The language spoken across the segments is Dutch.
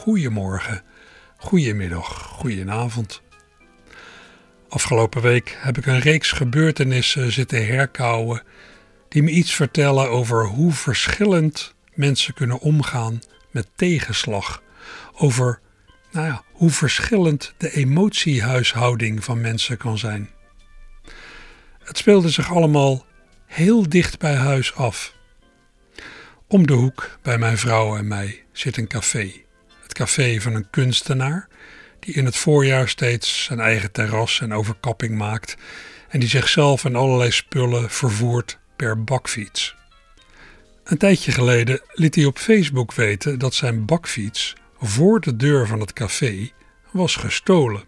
Goedemorgen, goedemiddag, goedenavond. Afgelopen week heb ik een reeks gebeurtenissen zitten herkauwen die me iets vertellen over hoe verschillend mensen kunnen omgaan met tegenslag. Over nou ja, hoe verschillend de emotiehuishouding van mensen kan zijn. Het speelde zich allemaal heel dicht bij huis af. Om de hoek bij mijn vrouw en mij zit een café. Café van een kunstenaar die in het voorjaar steeds zijn eigen terras en overkapping maakt en die zichzelf en allerlei spullen vervoert per bakfiets. Een tijdje geleden liet hij op Facebook weten dat zijn bakfiets voor de deur van het café was gestolen.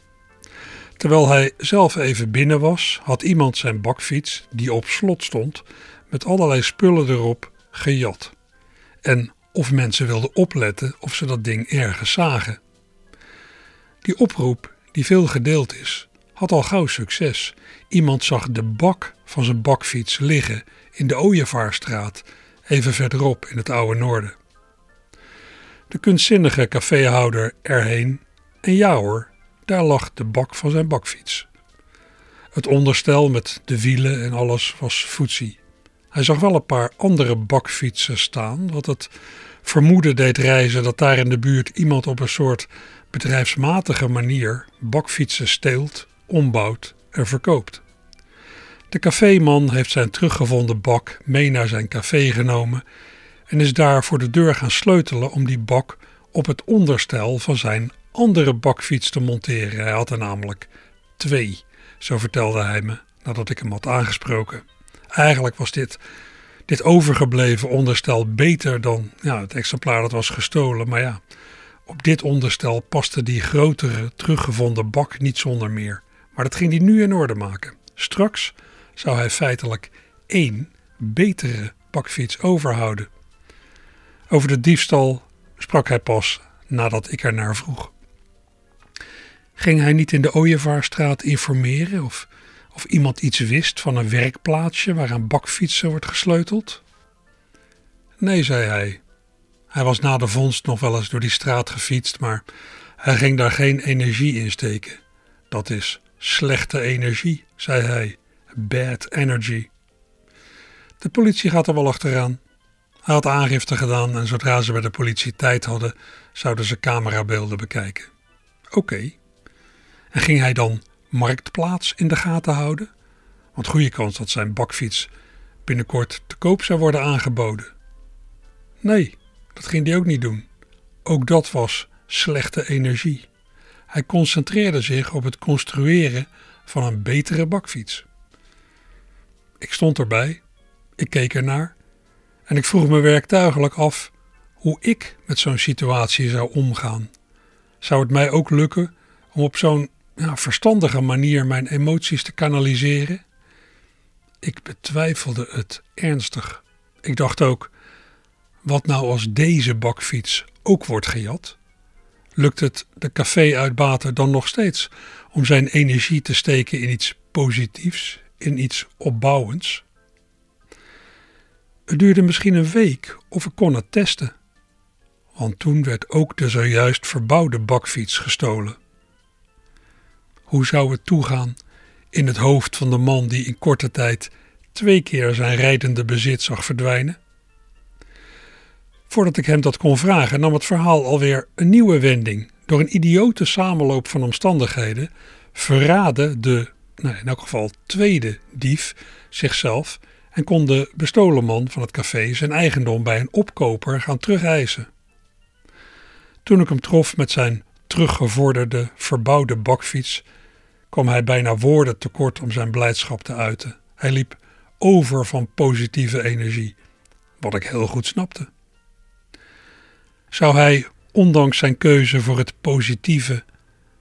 Terwijl hij zelf even binnen was, had iemand zijn bakfiets, die op slot stond, met allerlei spullen erop, gejat. En of mensen wilden opletten of ze dat ding ergens zagen. Die oproep, die veel gedeeld is, had al gauw succes. Iemand zag de bak van zijn bakfiets liggen in de Ooievaarstraat, even verderop in het oude noorden. De kunstzinnige caféhouder erheen en ja hoor, daar lag de bak van zijn bakfiets. Het onderstel met de wielen en alles was foetsie. Hij zag wel een paar andere bakfietsen staan, wat het vermoeden deed reizen dat daar in de buurt iemand op een soort bedrijfsmatige manier bakfietsen steelt, ombouwt en verkoopt. De caféman heeft zijn teruggevonden bak mee naar zijn café genomen en is daar voor de deur gaan sleutelen om die bak op het onderstel van zijn andere bakfiets te monteren. Hij had er namelijk twee, zo vertelde hij me nadat ik hem had aangesproken. Eigenlijk was dit, dit overgebleven onderstel beter dan ja, het exemplaar dat was gestolen, maar ja, op dit onderstel paste die grotere teruggevonden bak niet zonder meer. Maar dat ging hij nu in orde maken. Straks zou hij feitelijk één betere bakfiets overhouden. Over de diefstal sprak hij pas nadat ik er naar vroeg. Ging hij niet in de Ooievaarstraat informeren of, of iemand iets wist van een werkplaatsje waar aan bakfietsen wordt gesleuteld? Nee, zei hij. Hij was na de vondst nog wel eens door die straat gefietst, maar hij ging daar geen energie in steken. Dat is slechte energie, zei hij. Bad energy. De politie gaat er wel achteraan. Hij had aangifte gedaan en zodra ze bij de politie tijd hadden, zouden ze camerabeelden bekijken. Oké. En ging hij dan marktplaats in de gaten houden? Want goede kans dat zijn bakfiets binnenkort te koop zou worden aangeboden. Nee, dat ging hij ook niet doen. Ook dat was slechte energie. Hij concentreerde zich op het construeren van een betere bakfiets. Ik stond erbij, ik keek ernaar en ik vroeg me werktuigelijk af hoe ik met zo'n situatie zou omgaan. Zou het mij ook lukken om op zo'n ja, verstandige manier mijn emoties te kanaliseren? Ik betwijfelde het ernstig. Ik dacht ook: wat nou als deze bakfiets ook wordt gejat? Lukt het de café-uitbater dan nog steeds om zijn energie te steken in iets positiefs, in iets opbouwends? Het duurde misschien een week of ik kon het testen. Want toen werd ook de zojuist verbouwde bakfiets gestolen. Hoe zou het toegaan in het hoofd van de man die in korte tijd twee keer zijn rijdende bezit zag verdwijnen? Voordat ik hem dat kon vragen, nam het verhaal alweer een nieuwe wending. Door een idiote samenloop van omstandigheden verraadde de, nou in elk geval tweede dief zichzelf en kon de bestolen man van het café zijn eigendom bij een opkoper gaan terugeisen. Toen ik hem trof met zijn teruggevorderde, verbouwde bakfiets, kwam hij bijna woorden tekort om zijn blijdschap te uiten. Hij liep over van positieve energie, wat ik heel goed snapte. Zou hij ondanks zijn keuze voor het positieve,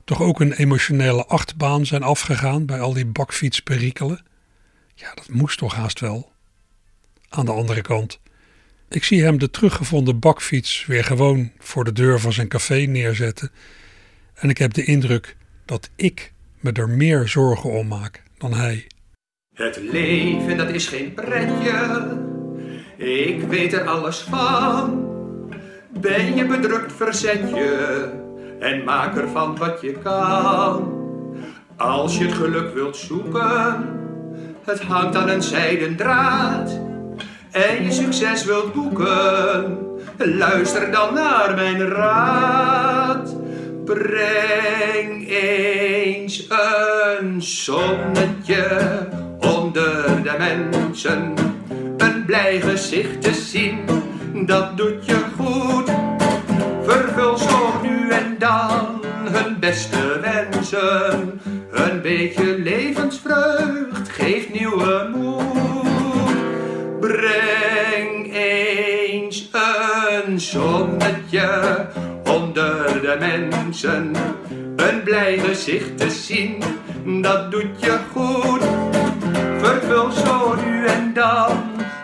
toch ook een emotionele achtbaan zijn afgegaan bij al die bakfietsperikelen? Ja, dat moest toch haast wel. Aan de andere kant, ik zie hem de teruggevonden bakfiets weer gewoon voor de deur van zijn café neerzetten. En ik heb de indruk dat ik me er meer zorgen om maak dan hij. Het leven, dat is geen pretje. Ik weet er alles van. Ben je bedrukt, verzet je. En maak ervan wat je kan. Als je het geluk wilt zoeken, het hangt aan een zijden draad. En je succes wilt boeken, luister dan naar mijn raad. Breng eens een zonnetje onder de mensen. Een blij gezicht te zien, dat doet je goed. Vervul zo nu en dan hun beste wensen. Een beetje levensvreugd geeft nieuwe moed. Breng eens een zonnetje onder de mensen. Een blij gezicht te zien, dat doet je goed. Vervul zo nu en dan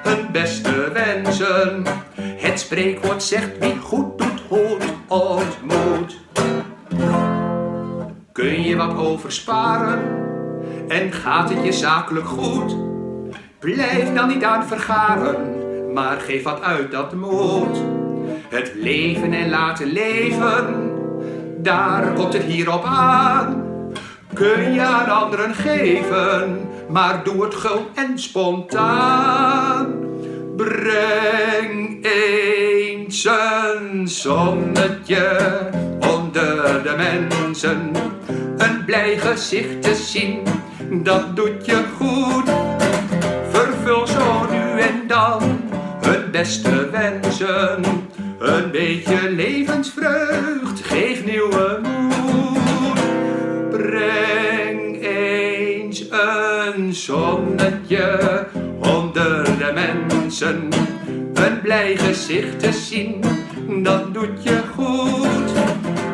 hun beste wensen. Het spreekwoord zegt wie goed doet, goed ontmoet. Kun je wat oversparen en gaat het je zakelijk goed? Blijf dan niet aan vergaren, maar geef wat uit dat moet. Het leven en laten leven, daar komt het hier op aan. Kun je aan anderen geven, maar doe het gul en spontaan. Breng eens een zonnetje onder de mensen. Een blij gezicht te zien, dat doet je goed. Vervul zo nu en dan hun beste wensen. Een beetje levensvreugd, geef nieuwe moed. Breng eens een zonnetje onder de mensen. Een blij gezicht te zien, dat doet je goed.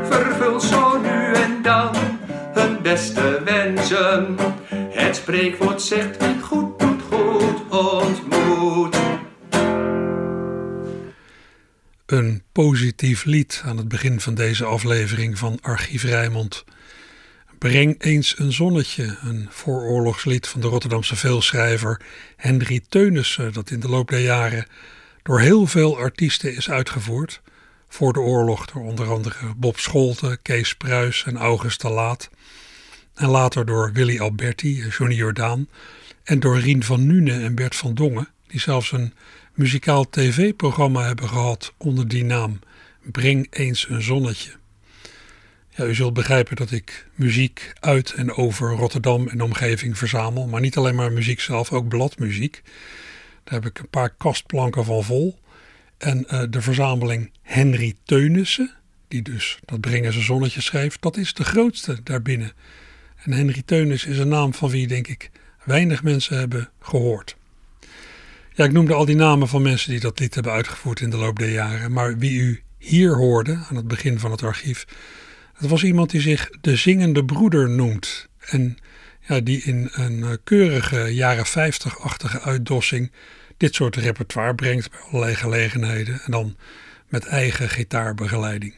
Vervul zo nu en dan hun beste wensen. Het spreekwoord zegt Een positief lied aan het begin van deze aflevering van Archief Rijmond. Breng eens een zonnetje, een vooroorlogslied van de Rotterdamse veelschrijver Henry Teunissen, dat in de loop der jaren door heel veel artiesten is uitgevoerd. Voor de oorlog door onder andere Bob Scholten, Kees Pruis en August de Laat. En later door Willy Alberti, Johnny Jordaan en door Rien van Nune en Bert van Dongen, die zelfs een muzikaal tv-programma hebben gehad onder die naam Breng eens een zonnetje. Ja, u zult begrijpen dat ik muziek uit en over Rotterdam en omgeving verzamel, maar niet alleen maar muziek zelf, ook bladmuziek. Daar heb ik een paar kastplanken van vol. En uh, de verzameling Henry Teunissen, die dus dat Brengen zijn zonnetje schreef, dat is de grootste daarbinnen. En Henry Teunissen is een naam van wie, denk ik, weinig mensen hebben gehoord. Ja, ik noemde al die namen van mensen die dat lied hebben uitgevoerd in de loop der jaren. Maar wie u hier hoorde, aan het begin van het archief, dat was iemand die zich de Zingende Broeder noemt. En ja, die in een keurige jaren 50-achtige uitdossing dit soort repertoire brengt bij allerlei gelegenheden. En dan met eigen gitaarbegeleiding.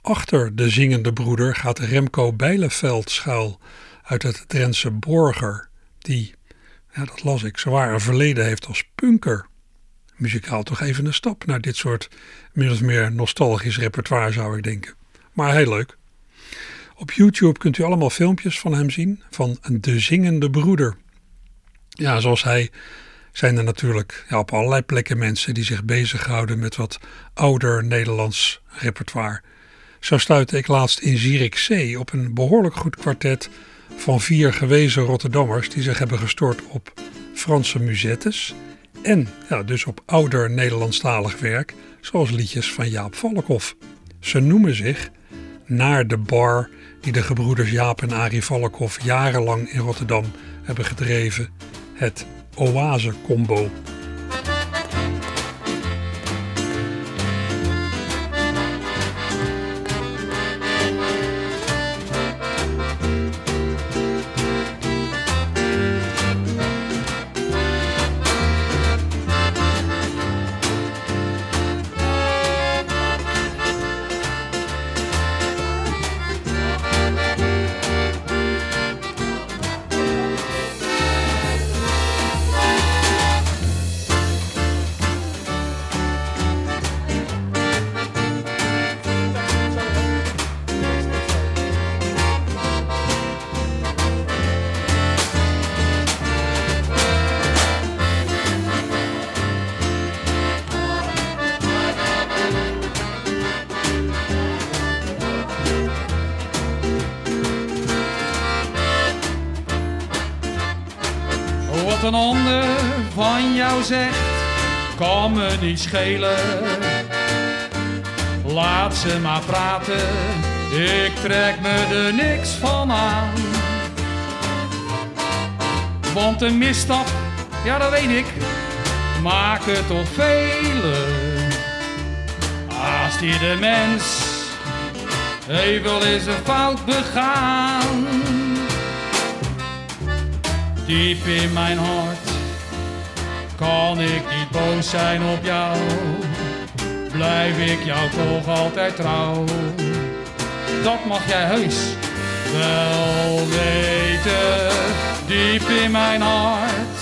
Achter de Zingende Broeder gaat Remco Bijleveld schuil uit het Drentse Borger, die ja, dat las ik, zowaar een verleden heeft als punker. Muzikaal toch even een stap naar dit soort min of meer nostalgisch repertoire zou ik denken. Maar heel leuk. Op YouTube kunt u allemaal filmpjes van hem zien, van De Zingende Broeder. Ja, zoals hij zijn er natuurlijk ja, op allerlei plekken mensen die zich bezighouden met wat ouder Nederlands repertoire. Zo stuitte ik laatst in Zierikzee op een behoorlijk goed kwartet van vier gewezen Rotterdammers die zich hebben gestort op Franse musettes en ja, dus op ouder Nederlandstalig werk, zoals liedjes van Jaap Valkhoff. Ze noemen zich naar de bar die de gebroeders Jaap en Arie Valkhoff jarenlang in Rotterdam hebben gedreven, het Oase Combo. Jou zegt, kan me niet schelen. Laat ze maar praten, ik trek me er niks van aan. Want een misstap, ja dat weet ik, maken toch velen. Als die de mens wel eens een fout begaan. Diep in mijn hart kan ik niet boos zijn op jou. Blijf ik jou toch altijd trouw. Dat mag jij heus wel weten. Diep in mijn hart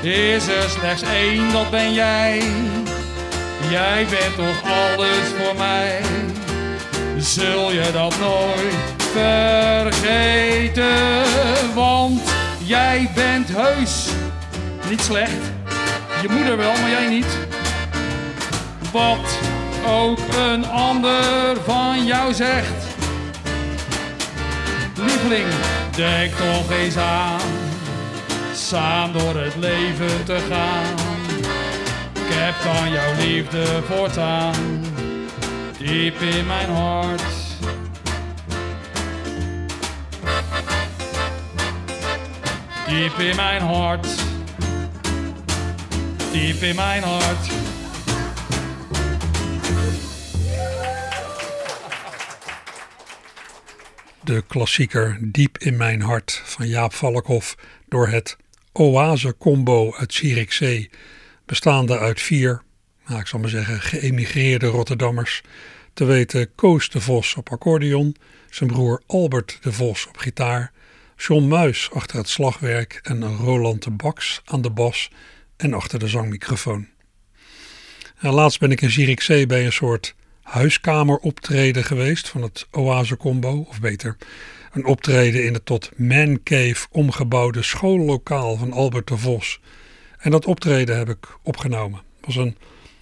is er slechts één, dat ben jij. Jij bent toch alles voor mij. Zul je dat nooit vergeten? Want jij bent heus niet slecht. Je moeder wel, maar jij niet. Wat ook een ander van jou zegt. Lieveling, denk toch eens aan. Samen door het leven te gaan. Ik heb dan jouw liefde voortaan. Diep in mijn hart. Diep in mijn hart. Diep in mijn hart. De klassieker Diep in mijn hart van Jaap Valkhoff door het Oase Combo uit Zierikzee, bestaande uit vier, nou ik zal maar zeggen, geëmigreerde Rotterdammers. Te weten Koos de Vos op accordeon, zijn broer Albert de Vos op gitaar, John Muis achter het slagwerk en Roland de Baks aan de bas en achter de zangmicrofoon. En laatst ben ik in Zierikzee bij een soort huiskameroptreden geweest van het Oase Combo, of beter, een optreden in het tot Man Cave omgebouwde schoollokaal van Albert de Vos. En dat optreden heb ik opgenomen. Het was een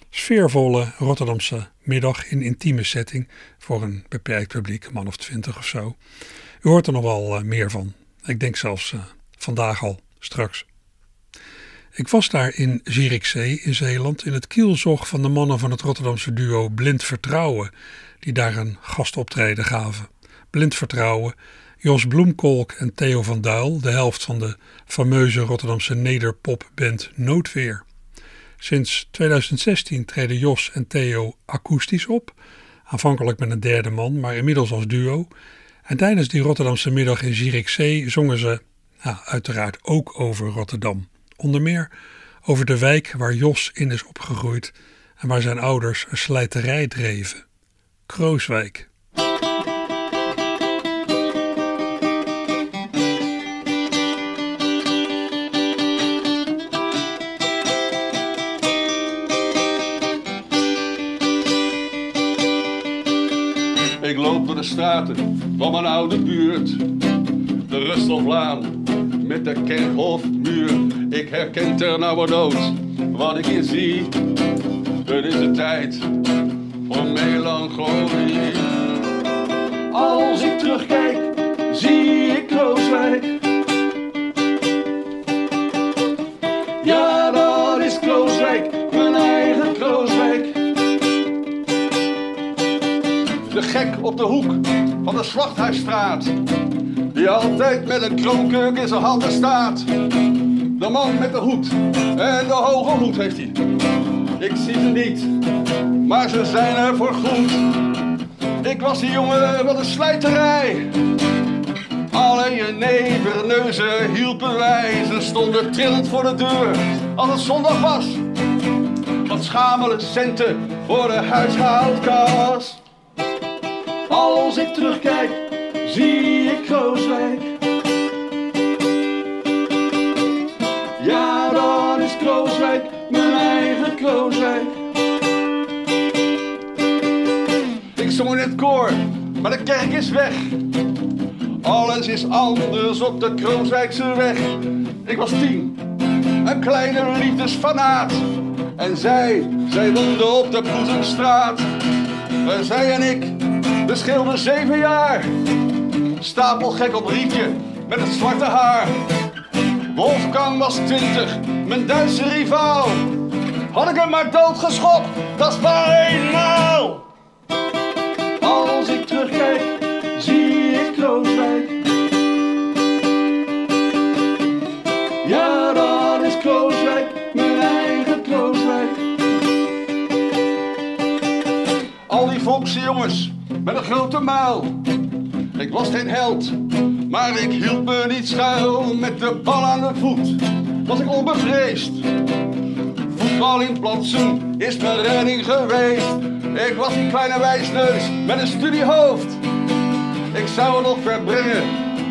sfeervolle Rotterdamse middag in intieme setting voor een beperkt publiek, man of twintig of zo. U hoort er nog wel uh, meer van. Ik denk zelfs uh, vandaag al, straks. Ik was daar in Zierikzee in Zeeland in het kielzog van de mannen van het Rotterdamse duo Blind Vertrouwen, die daar een gastoptreden gaven. Blind Vertrouwen, Jos Bloemkolk en Theo van Duil, de helft van de fameuze Rotterdamse nederpopband Noodweer. Sinds 2016 treden Jos en Theo akoestisch op, aanvankelijk met een derde man, maar inmiddels als duo. En tijdens die Rotterdamse middag in Zierikzee zongen ze ja, uiteraard ook over Rotterdam. Onder meer over de wijk waar Jos in is opgegroeid en waar zijn ouders een slijterij dreven. Krooswijk. Ik loop door de straten van mijn oude buurt. De Rustelvlaan met de kerkhofmuur. Ik herken ternauwernood wat ik hier zie. Het is de tijd voor melancholie. Als ik terugkijk, zie ik Krooswijk. Ja, dat is Krooswijk, mijn eigen Krooswijk. De gek op de hoek van de Slachthuisstraat. Die altijd met een kroonkurk in zijn handen staat. De man met de hoed en de hoge hoed heeft hij. Ik zie ze niet, maar ze zijn er voor goed. Ik was die jongen van de slijterij. Alle je neverneuzen hielpen wij. Ze stonden trillend voor de deur als het zondag was. Wat schamele centen voor de huishoudkas. Als ik terugkijk, zie ik Krooswijk. Ja, dat is Krooswijk, mijn eigen Krooswijk. Ik zong in het koor, maar de kerk is weg. Alles is anders op de Krooswijkse weg. Ik was tien, een kleine liefdesfanaat. En zij, zij woonde op de Boezemstraat. En zij en ik, we scheelden zeven jaar. Stapelgek op Rietje met het zwarte haar. Wolfgang was 20, mijn Duitse rivaal. Had ik hem maar doodgeschopt, dat is maar eenmaal. Als ik terugkijk, zie ik Krooswijk. Ja, dat is Krooswijk, mijn eigen Krooswijk. Al die volkse jongens met een grote muil. Ik was geen held, maar ik hield me niet schuil. Met de bal aan de voet was ik onbevreesd. Voetbal in platsen is mijn redding geweest. Ik was die kleine wijsneus met een studiehoofd. Ik zou het nog verbrengen,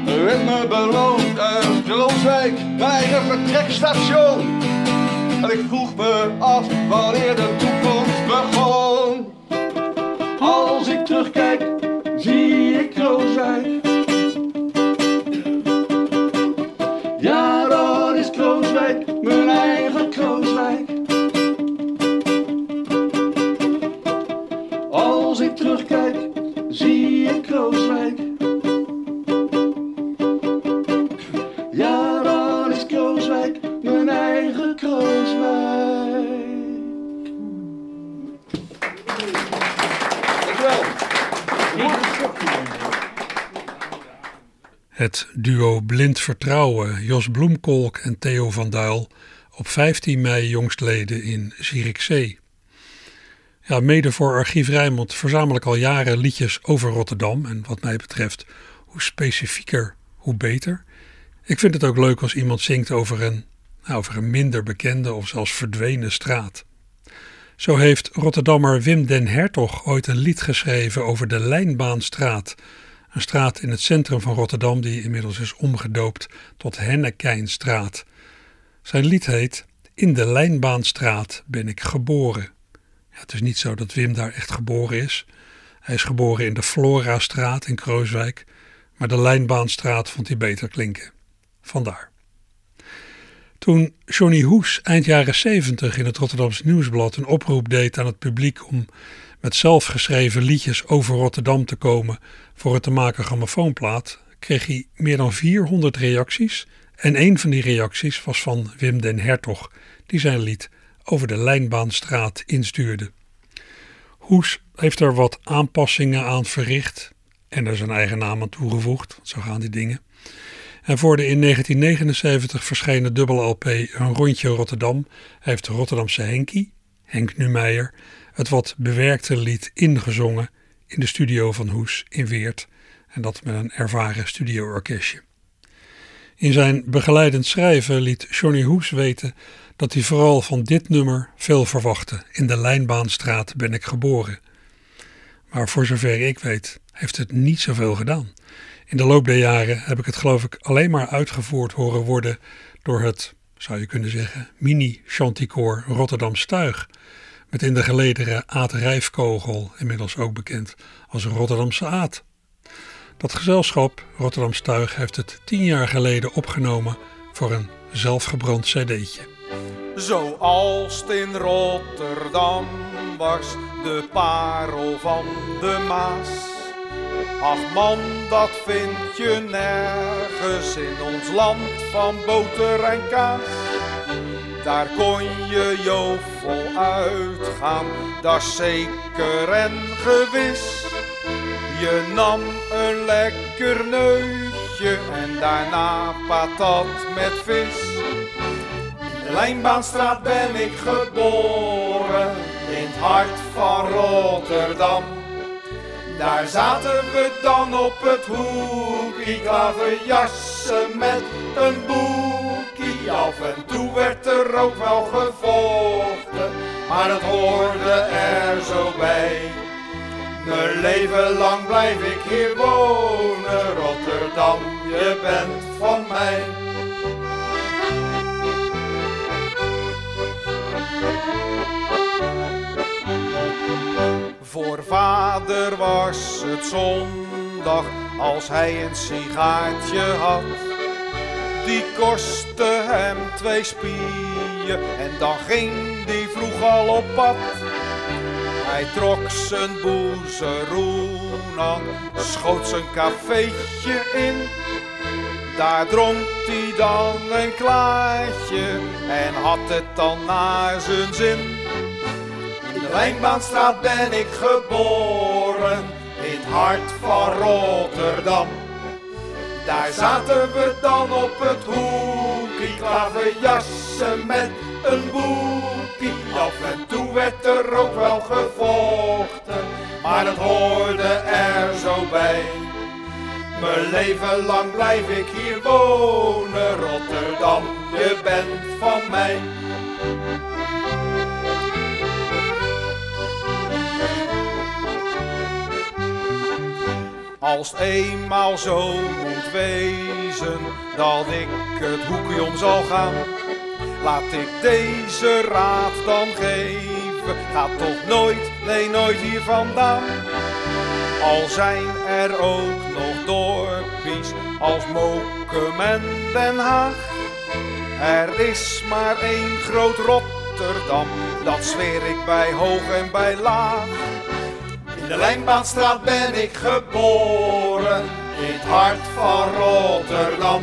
werd me beloofd. Uit Krooswijk, mijn eigen vertrekstation. En ik vroeg me af wanneer de toekomst begon. Als ik terugkijk, zie ik Krooswijk. Het duo Blind Vertrouwen, Jos Bloemkolk en Theo van Duil, op 15 mei jongstleden in Zierikzee. Ja, mede voor Archief Rijnmond verzamel ik al jaren liedjes over Rotterdam. En wat mij betreft, hoe specifieker, hoe beter. Ik vind het ook leuk als iemand zingt over een, nou, over een minder bekende of zelfs verdwenen straat. Zo heeft Rotterdammer Wim den Hertog ooit een lied geschreven over de Lijnbaanstraat. Een straat in het centrum van Rotterdam die inmiddels is omgedoopt tot Hennekijnstraat. Zijn lied heet In de Lijnbaanstraat ben ik geboren. Ja, het is niet zo dat Wim daar echt geboren is. Hij is geboren in de Florastraat in Krooswijk, maar de Lijnbaanstraat vond hij beter klinken. Vandaar. Toen Johnny Hoes eind jaren 70 in het Rotterdamse Nieuwsblad een oproep deed aan het publiek om met zelfgeschreven liedjes over Rotterdam te komen voor het te maken grammofoonplaat, kreeg hij meer dan 400 reacties. En een van die reacties was van Wim den Hertog, die zijn lied over de Lijnbaanstraat instuurde. Hoes heeft er wat aanpassingen aan verricht en er zijn eigen naam aan toegevoegd, zo gaan die dingen. En voor de in 1979 verschenen dubbel LP Een Rondje Rotterdam heeft de Rotterdamse Henkie, Henk Numeijer, het wat bewerkte lied ingezongen in de studio van Hoes in Weert en dat met een ervaren studioorkestje. In zijn begeleidend schrijven liet Johnny Hoes weten dat hij vooral van dit nummer veel verwachtte. In de Lijnbaanstraat ben ik geboren. Maar voor zover ik weet heeft het niet zoveel gedaan. In de loop der jaren heb ik het geloof ik alleen maar uitgevoerd horen worden door het, zou je kunnen zeggen, mini-chanticoor Rotterdam Stuig. Met in de gelederen Aad Rijfkogel, inmiddels ook bekend als Rotterdamse Aad. Dat gezelschap, Rotterdam Stuig, heeft het tien jaar geleden opgenomen voor een zelfgebrand cd'tje. Zoals het in Rotterdam was, de parel van de Maas. Ach man, dat vind je nergens in ons land van boter en kaas. Daar kon je jovel uitgaan, dat zeker en gewis. Je nam een lekker neusje en daarna patat met vis. In Lijnbaanstraat ben ik geboren, in het hart van Rotterdam. Daar zaten we dan op het hoekie, klaverjassen met een boekie. Af en toe werd er ook wel gevochten, maar het hoorde er zo bij. Mijn leven lang blijf ik hier wonen, Rotterdam, je bent van mij. Voor vader was het zondag als hij een sigaartje had. Die kostte hem twee spieën en dan ging die vroeg al op pad. Hij trok zijn boezeroen aan, schoot zijn cafeetje in. Daar dronk hij dan een klaartje en had het dan naar zijn zin. Lijnbaanstraat ben ik geboren, in het hart van Rotterdam. Daar zaten we dan op het hoekje, klaverjassen met een boekie. Af en toe werd er ook wel gevochten, maar dat hoorde er zo bij. Mijn leven lang blijf ik hier wonen, Rotterdam, je bent van mij. Als het eenmaal zo moet wezen dat ik het hoekje om zal gaan, laat ik deze raad dan geven. Ga toch nooit, nee nooit hier vandaan. Al zijn er ook nog dorpjes als Mokum en Den Haag. Er is maar één groot Rotterdam, dat zweer ik bij hoog en bij laag. De Lijnbaanstraat ben ik geboren, in het hart van Rotterdam.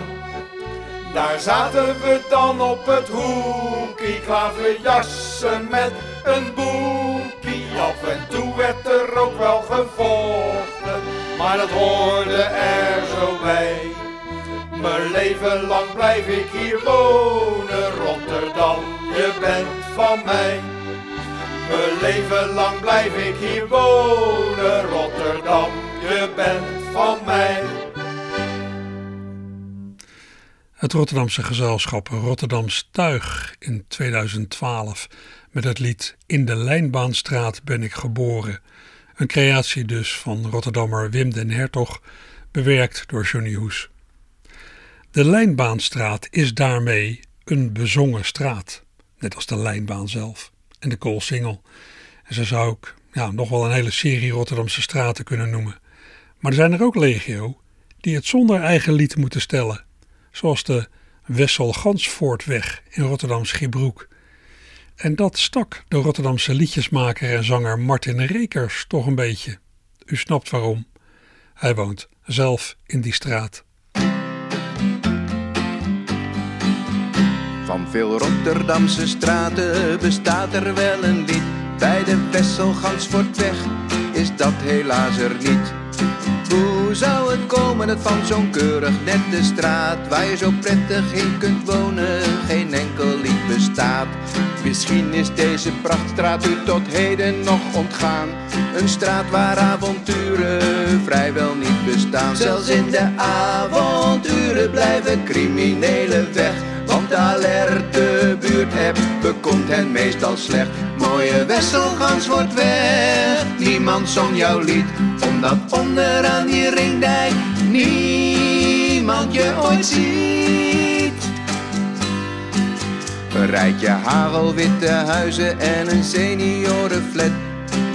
Daar zaten we dan op het hoekje, klaverjassen met een boekie. Af en toe werd er ook wel gevochten, maar dat hoorde er zo bij. Mijn leven lang blijf ik hier wonen, Rotterdam, je bent van mij. Mijn leven lang blijf ik hier wonen, Rotterdam, je bent van mij. Het Rotterdamse gezelschap Rotterdams Tuig in 2012 met het lied In de Lijnbaanstraat ben ik geboren. Een creatie dus van Rotterdammer Wim den Hertog, bewerkt door Johnny Hoes. De Lijnbaanstraat is daarmee een bezongen straat, net als de lijnbaan zelf en de Koolsingel. En zo zou ik ja, nog wel een hele serie Rotterdamse straten kunnen noemen. Maar er zijn er ook legio die het zonder eigen lied moeten stellen, zoals de Wessel-Gansvoortweg in Rotterdam Schiebroek. En dat stak de Rotterdamse liedjesmaker en zanger Martin Rekers toch een beetje. U snapt waarom. Hij woont zelf in die straat. Veel Rotterdamse straten bestaat er wel een lied. Bij de Wesselgansvoortweg is dat helaas er niet. Hoe zou het komen dat van zo'n keurig nette straat Waar je zo prettig in kunt wonen geen enkel lied bestaat Misschien is deze prachtstraat u tot heden nog ontgaan Een straat waar avonturen vrijwel niet bestaan Zelfs in de avonturen blijven criminelen weg want de alerte buurtapp bekomt hen meestal slecht. Mooie Wesselgans wordt weg, niemand zong jouw lied. Omdat onderaan die ringdijk niemand je ooit ziet. Een rijtje hagelwitte huizen en een seniorenflat.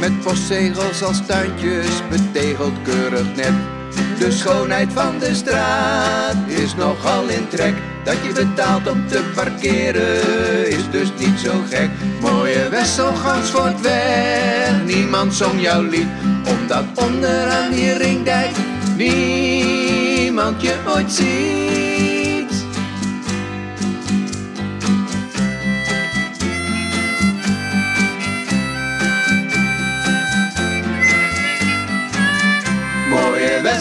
Met postzegels als tuintjes, betegeld keurig net. De schoonheid van de straat is nogal in trek. Dat je betaalt om te parkeren is dus niet zo gek. Mooie Wesselgans wordt weg, niemand zong jouw lied. Omdat onderaan die ringdijk niemand je ooit ziet.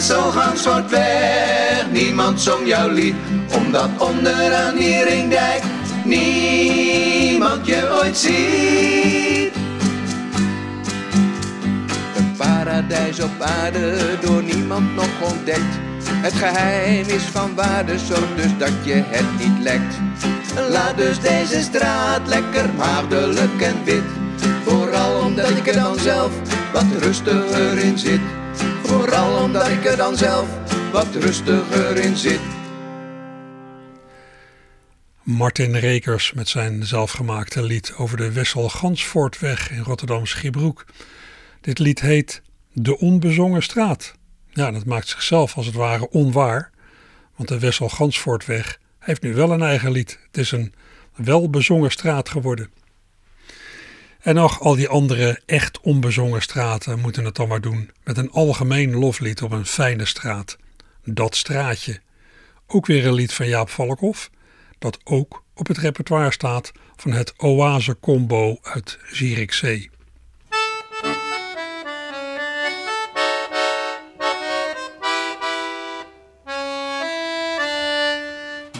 Mooie Wesselgans wordt weg, niemand zong jouw lied. Omdat onderaan die ringdijk niemand je ooit ziet. Een paradijs op aarde, door niemand nog ontdekt. Het geheim is van waarde, zorg dus dat je het niet lekt. Laat dus deze straat lekker maagdelijk en wit. Vooral omdat ik er dan zelf wat rustiger in zit. Vooral omdat ik er dan zelf wat rustiger in zit. Martin Rekers met zijn zelfgemaakte lied over de Wessel-Gansvoortweg in Rotterdam Schiebroek. Dit lied heet De Onbezongen Straat. Ja, dat maakt zichzelf als het ware onwaar, want de Wessel-Gansvoortweg heeft nu wel een eigen lied. Het is een welbezongen straat geworden. En nog al die andere echt onbezongen straten moeten het dan maar doen met een algemeen loflied op een fijne straat. Dat straatje. ook weer een lied van Jaap Valkhoff, dat ook op het repertoire staat van het Oase Combo uit Zierikzee.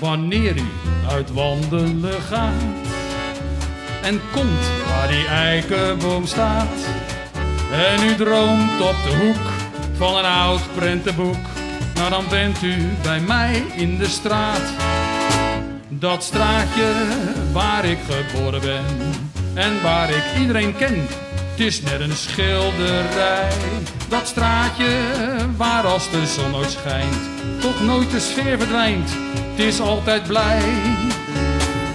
Wanneer u uit wandelen gaat en komt waar die eikenboom staat en u droomt op de hoek van een oud prentenboek, nou dan bent u bij mij in de straat. Dat straatje waar ik geboren ben en waar ik iedereen ken, het is net een schilderij. Dat straatje waar als de zon nooit schijnt, toch nooit de sfeer verdwijnt, het is altijd blij.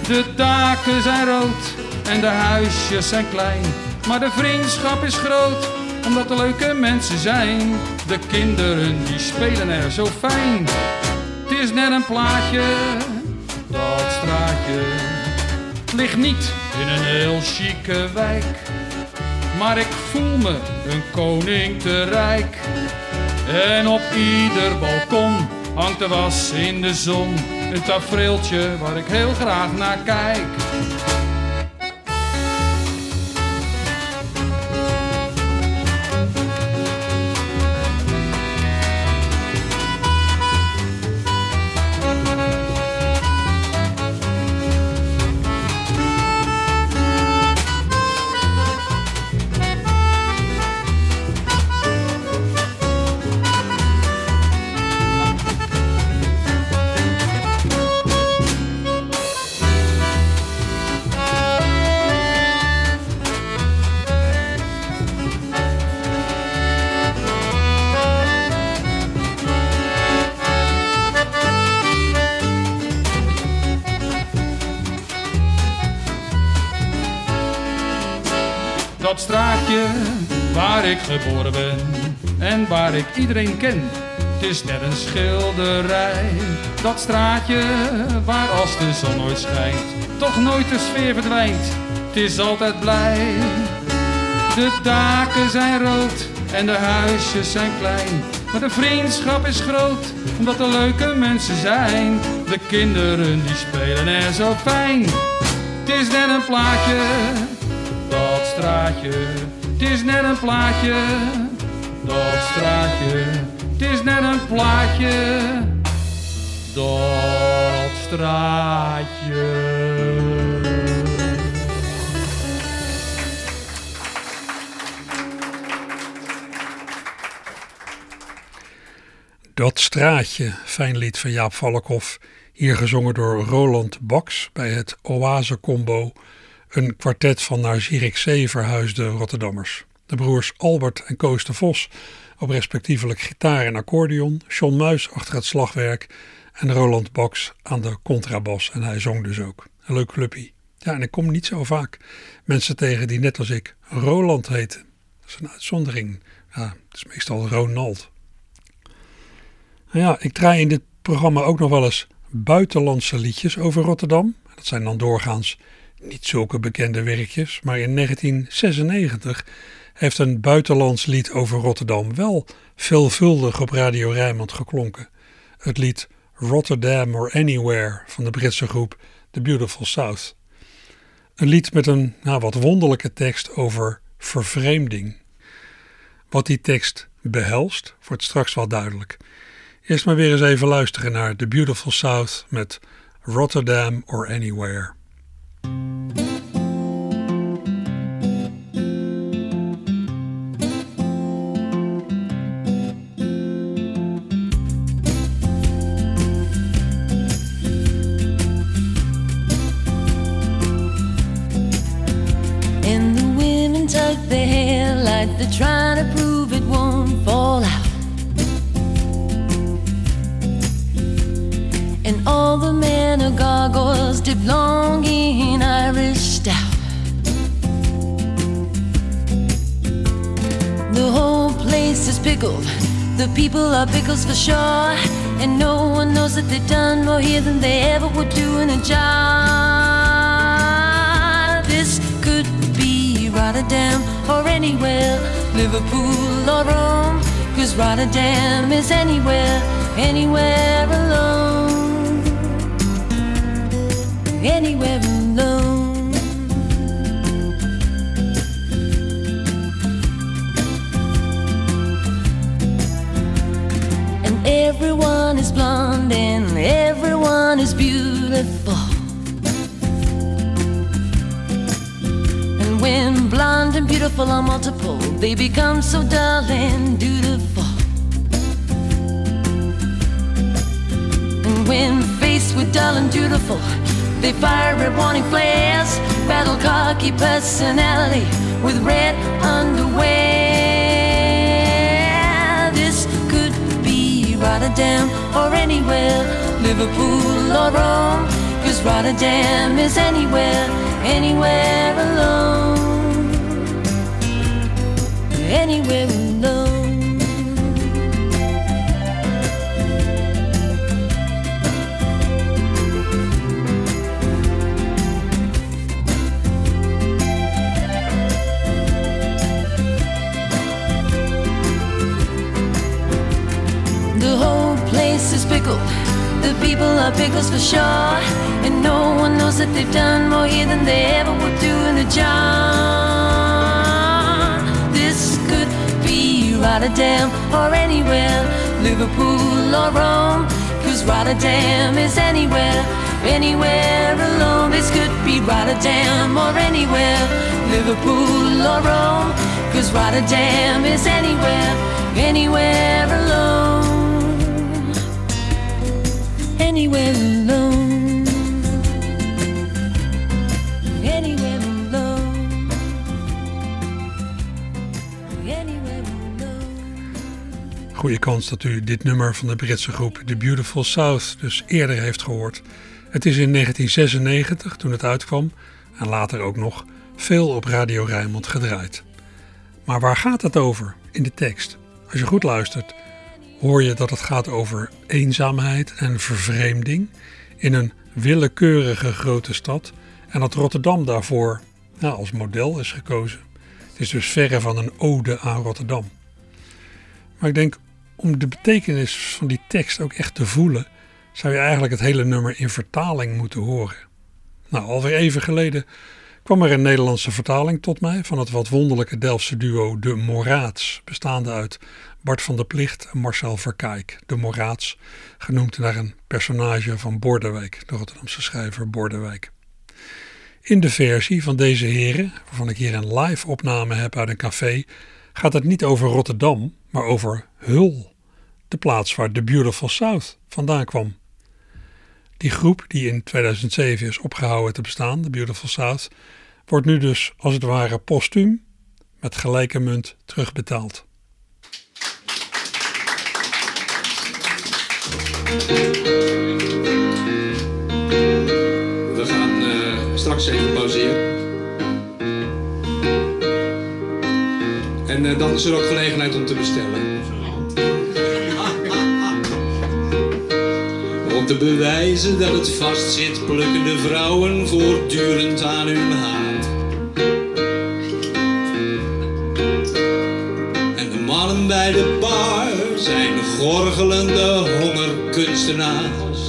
De daken zijn rood en de huisjes zijn klein, maar de vriendschap is groot, omdat er leuke mensen zijn. De kinderen die spelen er zo fijn, het is net een plaatje dat straatje ligt niet in een heel chique wijk. Maar ik voel me een koning te rijk. En op ieder balkon hangt de was in de zon. Een tafereeltje waar ik heel graag naar kijk. Dat straatje waar ik geboren ben en waar ik iedereen ken. Het is net een schilderij. Dat straatje waar als de zon nooit schijnt, toch nooit de sfeer verdwijnt. Het is altijd blij. De daken zijn rood en de huisjes zijn klein. Maar de vriendschap is groot, omdat er leuke mensen zijn. De kinderen die spelen er zo fijn. Het is net een plaatje straatje, het is net een plaatje. Dat straatje, het is net een plaatje. Dat straatje. Dat straatje, fijn lied van Jaap Valkhoff, hier gezongen door Roland Baks bij het Oase Combo, een kwartet van naar Zierikzee verhuisde Rotterdammers. De broers Albert en Koos de Vos op respectievelijk gitaar en accordeon, John Muis achter het slagwerk en Roland Baks aan de contrabas en hij zong dus ook. Een leuk clubje. Ja, en ik kom niet zo vaak mensen tegen die net als ik Roland heten. Dat is een uitzondering. Ja, het is meestal Ronald. Nou ja, ik draai in dit programma ook nog wel eens buitenlandse liedjes over Rotterdam. Dat zijn dan doorgaans niet zulke bekende werkjes, maar in 1996 heeft een buitenlands lied over Rotterdam wel veelvuldig op Radio Rijnmond geklonken. Het lied Rotterdam or Anywhere van de Britse groep The Beautiful South. Een lied met een nou, wat wonderlijke tekst over vervreemding. Wat die tekst behelst, wordt straks wel duidelijk. Eerst maar weer eens even luisteren naar The Beautiful South met Rotterdam or Anywhere. They're trying to prove it won't fall out. And all the men are long in Stout. The whole place is pickled. The people are pickles for sure. And no one knows that they've done more here than they ever would do in a jar. This could be Rotterdam or anywhere, Liverpool or Rome. Cause Rotterdam is anywhere, anywhere alone. anywhere alone. Everyone is blonde and everyone is beautiful. And when blonde and beautiful are multiple, they become so dull and dutiful. And when faced with dull and dutiful, they fire red warning flares, battle cocky personality with red underwear. Rotterdam or anywhere, Liverpool or Rome, cause Rotterdam is anywhere, anywhere alone. Anywhere alone. The whole place is pickled. The people are pickles for sure. And no one knows that they've done more here than they ever would do in a jar. This could be Rotterdam or anywhere, Liverpool or Rome. Cause Rotterdam is anywhere, anywhere alone. This could be Rotterdam or anywhere, Liverpool or Rome. Cause Rotterdam is anywhere, anywhere alone Goede kans dat u dit nummer van de Britse groep The Beautiful South dus eerder heeft gehoord. Het is in 1996, toen het uitkwam, en later ook nog, veel op Radio Rijnmond gedraaid. Maar waar gaat het over in de tekst? Als je goed luistert, hoor je dat het gaat over eenzaamheid en vervreemding in een willekeurige grote stad en dat Rotterdam daarvoor nou, als model is gekozen. Het is dus verre van een ode aan Rotterdam. Maar ik denk, om de betekenis van die tekst ook echt te voelen, zou je eigenlijk het hele nummer in vertaling moeten horen. Nou, alweer even geleden kwam er een Nederlandse vertaling tot mij van het wat wonderlijke Delftse duo De Moraats, bestaande uit Bart van der Plicht en Marcel Verkijk. De Moraats, genoemd naar een personage van Bordewijk, de Rotterdamse schrijver Bordewijk. In de versie van deze heren, waarvan ik hier een live opname heb uit een café, gaat het niet over Rotterdam, maar over Hul, de plaats waar The Beautiful South vandaan kwam. Die groep, die in 2007 is opgehouden te bestaan, The Beautiful South, wordt nu dus als het ware postuum met gelijke munt terugbetaald. We gaan uh, straks even pauzeren. En uh, dan is er ook gelegenheid om te bestellen. Om te bewijzen dat het vast zit, plukken de vrouwen voortdurend aan hun haar. En de mannen bij de bar zijn gorgelende hongerkunstenaars.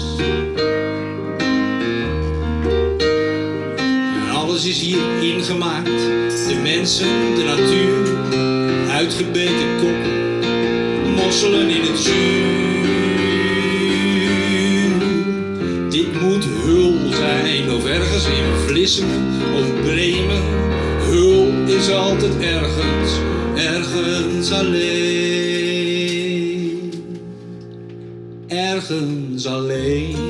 Is hier ingemaakt, de mensen, de natuur, uitgebeten koppen, mosselen in het zuur. Dit moet Hul zijn, of ergens in Vlissem of Bremen. Hul is altijd ergens, ergens alleen. Ergens alleen.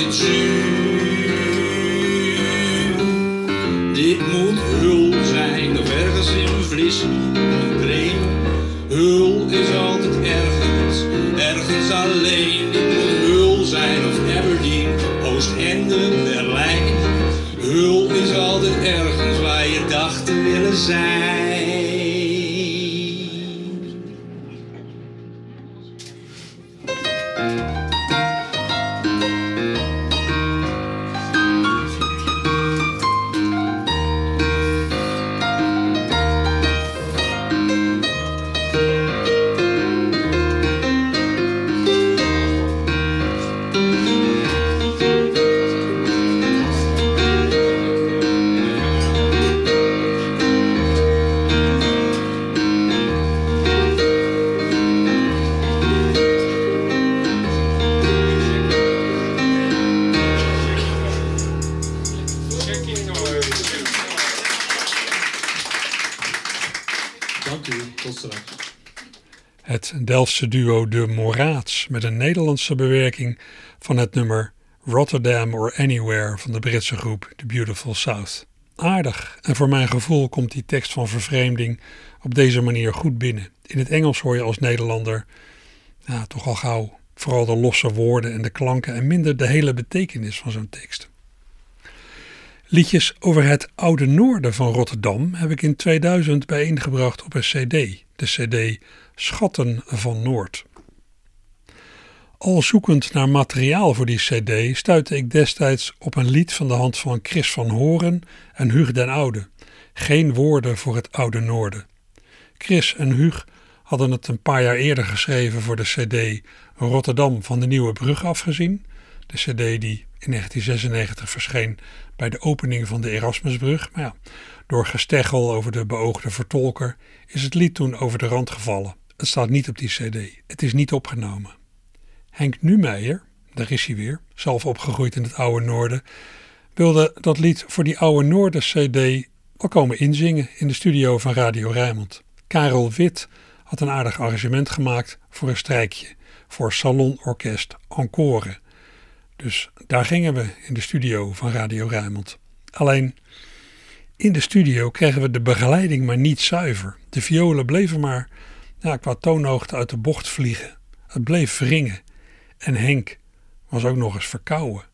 Het zuur. Dit moet hul zijn. Ergens in Vlissingen of Duo De Moraats met een Nederlandse bewerking van het nummer Rotterdam or Anywhere van de Britse groep The Beautiful South. Aardig en voor mijn gevoel komt die tekst van vervreemding op deze manier goed binnen. In het Engels hoor je als Nederlander toch al gauw vooral de losse woorden en de klanken en minder de hele betekenis van zo'n tekst. Liedjes over het oude noorden van Rotterdam heb ik in 2000 bijeengebracht op een CD, de CD Schatten van Noord. Al zoekend naar materiaal voor die CD stuitte ik destijds op een lied van de hand van Chris van Horen en Huug den Oude. Geen woorden voor het oude noorden. Chris en Huug hadden het een paar jaar eerder geschreven voor de CD Rotterdam van de Nieuwe Brug afgezien. De CD die in 1996 verscheen bij de opening van de Erasmusbrug. Maar ja, door gesteggel over de beoogde vertolker is het lied toen over de rand gevallen. Staat niet op die CD. Het is niet opgenomen. Henk Numeijer, daar is hij weer, zelf opgegroeid in het oude Noorden, wilde dat lied voor die oude Noorden CD wel komen inzingen in de studio van Radio Rijnmond. Karel Wit had een aardig arrangement gemaakt voor een strijkje voor Salonorkest Encore. Dus daar gingen we in de studio van Radio Rijnmond. Alleen in de studio kregen we de begeleiding maar niet zuiver. De violen bleven maar ja, qua toonhoogte uit de bocht vliegen. Het bleef wringen. En Henk was ook nog eens verkouden.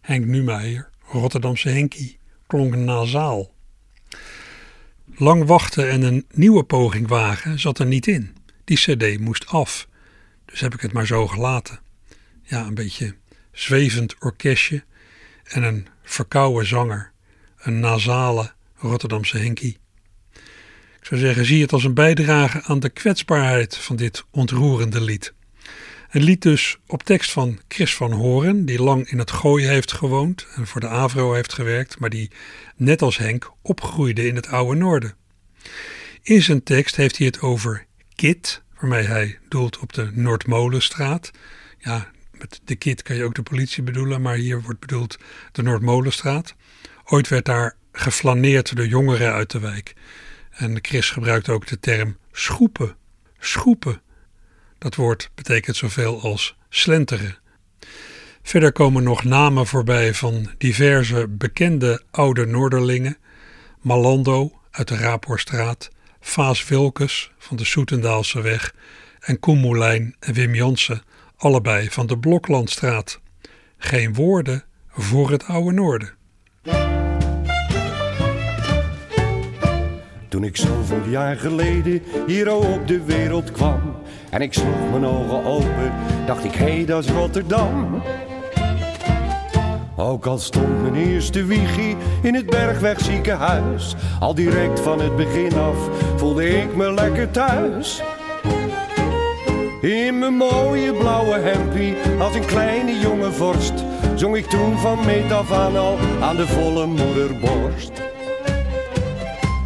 Henk Numeijer, Rotterdamse Henkie, klonk nasaal. Lang wachten en een nieuwe poging wagen zat er niet in. Die cd moest af. Dus heb ik het maar zo gelaten. Ja, een beetje zwevend orkestje en een verkouden zanger. Een nasale Rotterdamse Henkie. Ik zou zeggen, zie het als een bijdrage aan de kwetsbaarheid van dit ontroerende lied. Een lied dus op tekst van Chris van Horen, die lang in het Gooi heeft gewoond en voor de Avro heeft gewerkt, maar die, net als Henk, opgroeide in het oude Noorden. In zijn tekst heeft hij het over Kit, waarmee hij doelt op de Noordmolenstraat. Ja, met de Kit kan je ook de politie bedoelen, maar hier wordt bedoeld de Noordmolenstraat. Ooit werd daar geflaneerd door jongeren uit de wijk. En Chris gebruikt ook de term schoepen. Schoepen. Dat woord betekent zoveel als slenteren. Verder komen nog namen voorbij van diverse bekende oude Noorderlingen. Malando uit de Raaphorstraat, Vaas Wilkes van de Soetendaalse weg en Koen Moulijn en Wim Jansen, allebei van de Bloklandstraat. Geen woorden voor het oude Noorden. Toen ik zoveel jaar geleden hier op de wereld kwam En ik sloeg mijn ogen open, dacht ik, hé, hey, dat is Rotterdam Ook al stond mijn eerste wiegie in het Bergweg ziekenhuis. Al direct van het begin af voelde ik me lekker thuis. In mijn mooie blauwe hempie als een kleine jonge vorst zong ik toen van meet af aan al aan de volle moederborst.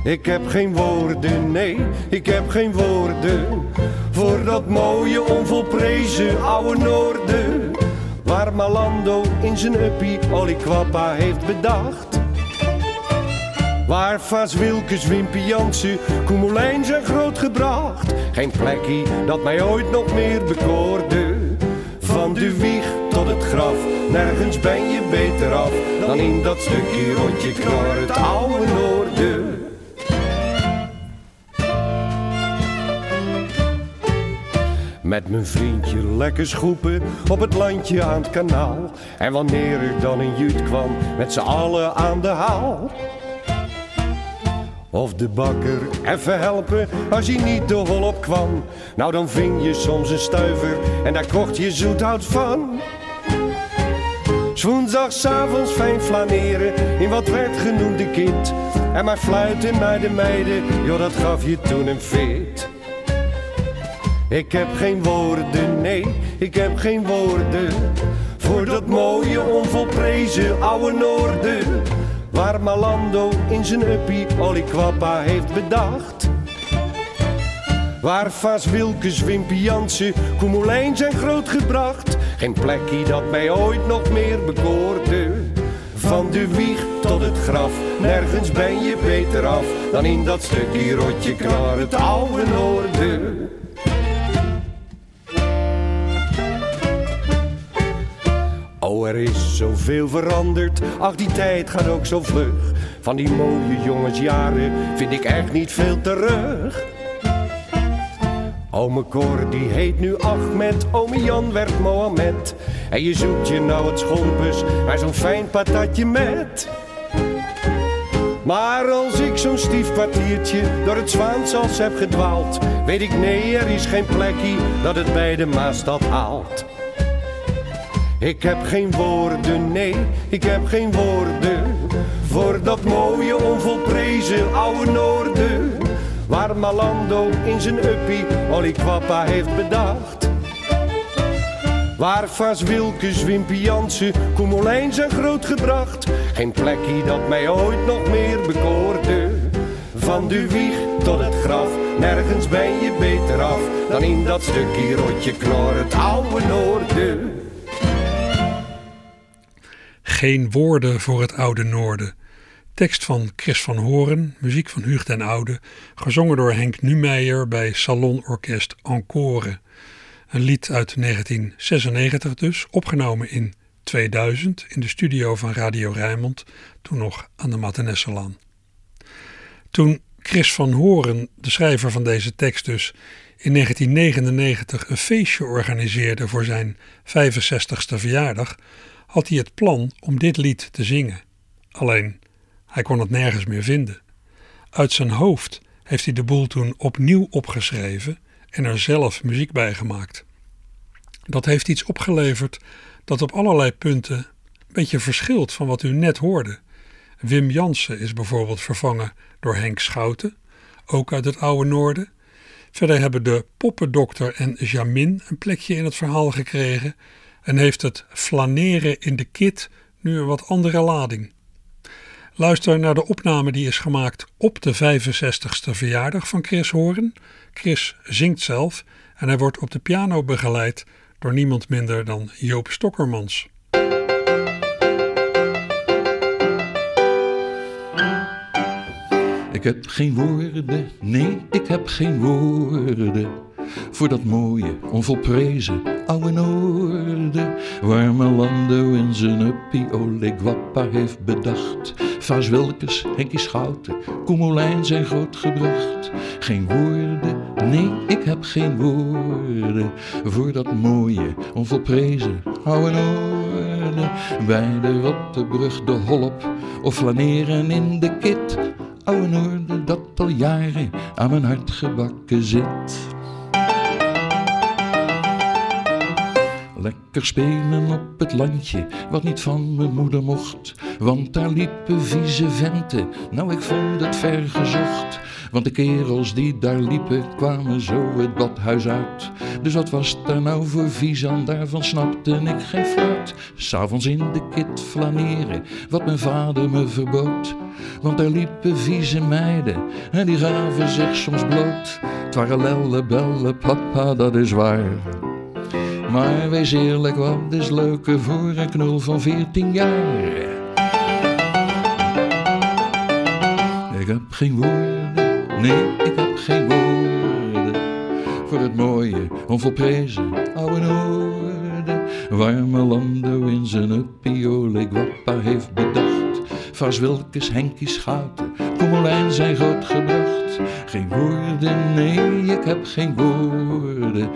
Ik heb geen woorden, nee, ik heb geen woorden voor dat mooie onvolprezen oude noorden. Waar Malando in zijn uppie Oliquappa heeft bedacht. Waar Vaas Wilkes, Wimpy Jansen, Koemelijn zijn grootgebracht. Geen plekje dat mij ooit nog meer bekoorde. Van de wieg tot het graf, nergens ben je beter af dan in dat stukje rondje knor, het oude noorden. Met mijn vriendje lekker schoepen op het landje aan het kanaal. En wanneer er dan een jut kwam, met z'n allen aan de haal. Of de bakker even helpen als hij niet de hol op kwam. Nou dan ving je soms een stuiver en daar kocht je zoethout van. s'avonds fijn flaneren in wat werd genoemd de kit. En maar fluiten naar de meiden, joh dat gaf je toen een fit. Ik heb geen woorden, nee, ik heb geen woorden. Voor dat mooie onvolprezen oude noorden. Waar Malando in zijn uppie Oliquappa heeft bedacht. Waar Vaas Wilkes, Wimpy Jansen, Koemelijn zijn grootgebracht. Geen plekje dat mij ooit nog meer bekoorde. Van de wieg tot het graf, nergens ben je beter af dan in dat stukje rotje knar, het oude noorden. Oh, er is zoveel veranderd. Ach, die tijd gaat ook zo vlug. Van die mooie jongensjaren vind ik echt niet veel terug. Ome Cor die heet nu Ahmed, ome Jan werd Mohammed. En je zoekt je nou het schompus, maar zo'n fijn patatje met. Maar als ik zo'n stief kwartiertje door het Zwaansals heb gedwaald, weet ik nee, er is geen plekje dat het bij de Maastad haalt. Ik heb geen woorden, nee, ik heb geen woorden voor dat mooie onvolprezen oude noorden. Waar Malando in zijn uppie Oliquappa heeft bedacht. Waar Vaas Wilkes, Wimpy Jansen, zijn grootgebracht. Geen plekje dat mij ooit nog meer bekoorde. Van de wieg tot het graf, nergens ben je beter af dan in dat stukje rotje knor, het oude noorden. Geen woorden voor het oude noorden. Tekst van Chris van Horen, muziek van Huug den Oude, gezongen door Henk Numeijer bij Salonorkest Encore. Een lied uit 1996 dus, opgenomen in 2000 in de studio van Radio Rijnmond, toen nog aan de Matenesselaan. Toen Chris van Horen, de schrijver van deze tekst dus, in 1999 een feestje organiseerde voor zijn 65ste verjaardag, had hij het plan om dit lied te zingen. Alleen, hij kon het nergens meer vinden. Uit zijn hoofd heeft hij de boel toen opnieuw opgeschreven en er zelf muziek bij gemaakt. Dat heeft iets opgeleverd dat op allerlei punten een beetje verschilt van wat u net hoorde. Wim Jansen is bijvoorbeeld vervangen door Henk Schouten, ook uit het oude noorden. Verder hebben de poppendokter en Jamin een plekje in het verhaal gekregen en heeft het flaneren in de kit nu een wat andere lading. Luister naar de opname die is gemaakt op de 65ste verjaardag van Chris Horen. Chris zingt zelf en hij wordt op de piano begeleid door niemand minder dan Joop Stokkermans. Ik heb geen woorden, nee, ik heb geen woorden voor dat mooie, onvolprezen oude noorden, waar Melando in zijn uppie Olegwappa heeft bedacht. Vaas Wilkes, Henkie Schouten, Koemelijn zijn grootgebracht. Geen woorden, nee, ik heb geen woorden voor dat mooie, onvolprezen oude noorden. Bij de Rottebrug, de Holop of flaneren in de kit. Oude noorden dat al jaren aan mijn hart gebakken zit. Lekker spelen op het landje, wat niet van mijn moeder mocht. Want daar liepen vieze venten, nou ik vond het ver gezocht. Want de kerels die daar liepen, kwamen zo het badhuis uit. Dus wat was daar nou voor vies aan, daarvan snapte ik geen fluit. S'avonds in de kit flaneren, wat mijn vader me verbood. Want daar liepen vieze meiden, en die gaven zich soms bloot. Het waren lelle, belle, papa, dat is waar. Maar wees eerlijk, wat is leuker voor een knul van 14 jaar? Ik heb geen woorden, nee, ik heb geen woorden voor het mooie, onvolprezen oude noorden. Warme landen in zijn uppie, heeft bedacht. Vas Wilkes, Henkie Schouten, Kommelijn zijn groot gebracht. Geen woorden, nee, ik heb geen woorden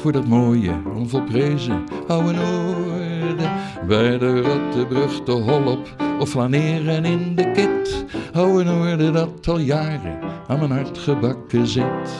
voor dat mooie, onvolprezen oude noorden. Bij de Rottebrug te Holop of flaneren in de kit. Oude noorden dat al jaren aan mijn hart gebakken zit.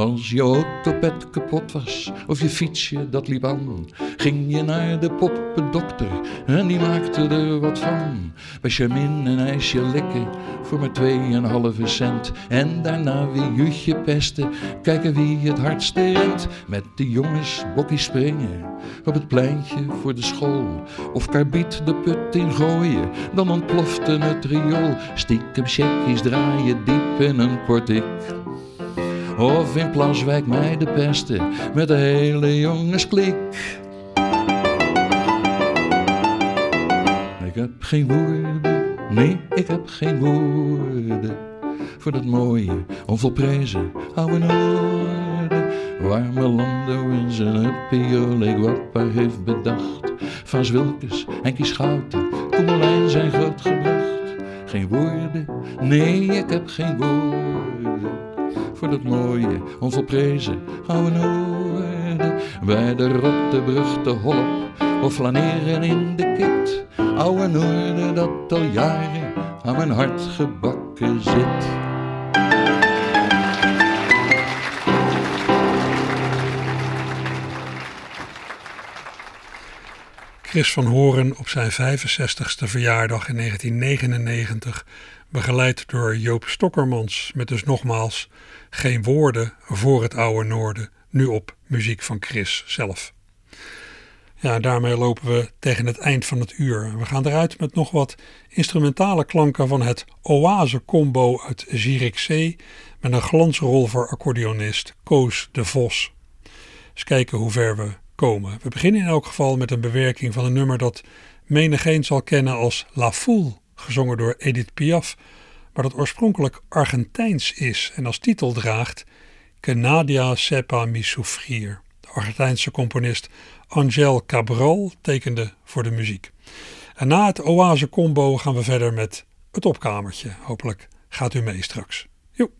Als je autopet kapot was of je fietsje dat liep aan, ging je naar de poppendokter en die maakte er wat van. Bij Charmin een ijsje likken voor maar tweeënhalve cent en daarna weer jutje pesten, kijken wie het hardste rent. Met de jongens bokkie springen op het pleintje voor de school of karbiet de put in gooien, dan ontplofte het riool. Stiekem checkjes draaien diep in een portiek. Of in Plaswijk mij de pesten met de hele jongensklik. Ik heb geen woorden, nee, ik heb geen woorden voor dat mooie, onvolprezen oude noorden. Warme landen in zijn huppie, Guappa heeft bedacht. Van Zwilkes, Henkie Schouten, Koemelijn zijn groot gebracht. Geen woorden, nee, ik heb geen woorden voor dat mooie, onvolprezen oude noorden. Bij de Rottebrug te Holop of flaneren in de kit. Oude noorden dat al jaren aan mijn hart gebakken zit. Chris van Horen op zijn 65ste verjaardag in 1999, begeleid door Joop Stokkermans met dus nogmaals geen woorden voor het oude noorden, nu op muziek van Chris zelf. Ja, daarmee lopen we tegen het eind van het uur. We gaan eruit met nog wat instrumentale klanken van het Oase Combo uit Zierikzee met een glansrol voor accordeonist Koos de Vos. Eens kijken hoe ver we komen. We beginnen in elk geval met een bewerking van een nummer dat menigeen zal kennen als La Foule, gezongen door Edith Piaf, maar dat oorspronkelijk Argentijns is en als titel draagt Que Nadia sepa mi souffrir. De Argentijnse componist Angel Cabral tekende voor de muziek. En na het Oase combo gaan we verder met het opkamertje. Hopelijk gaat u mee straks. Joep.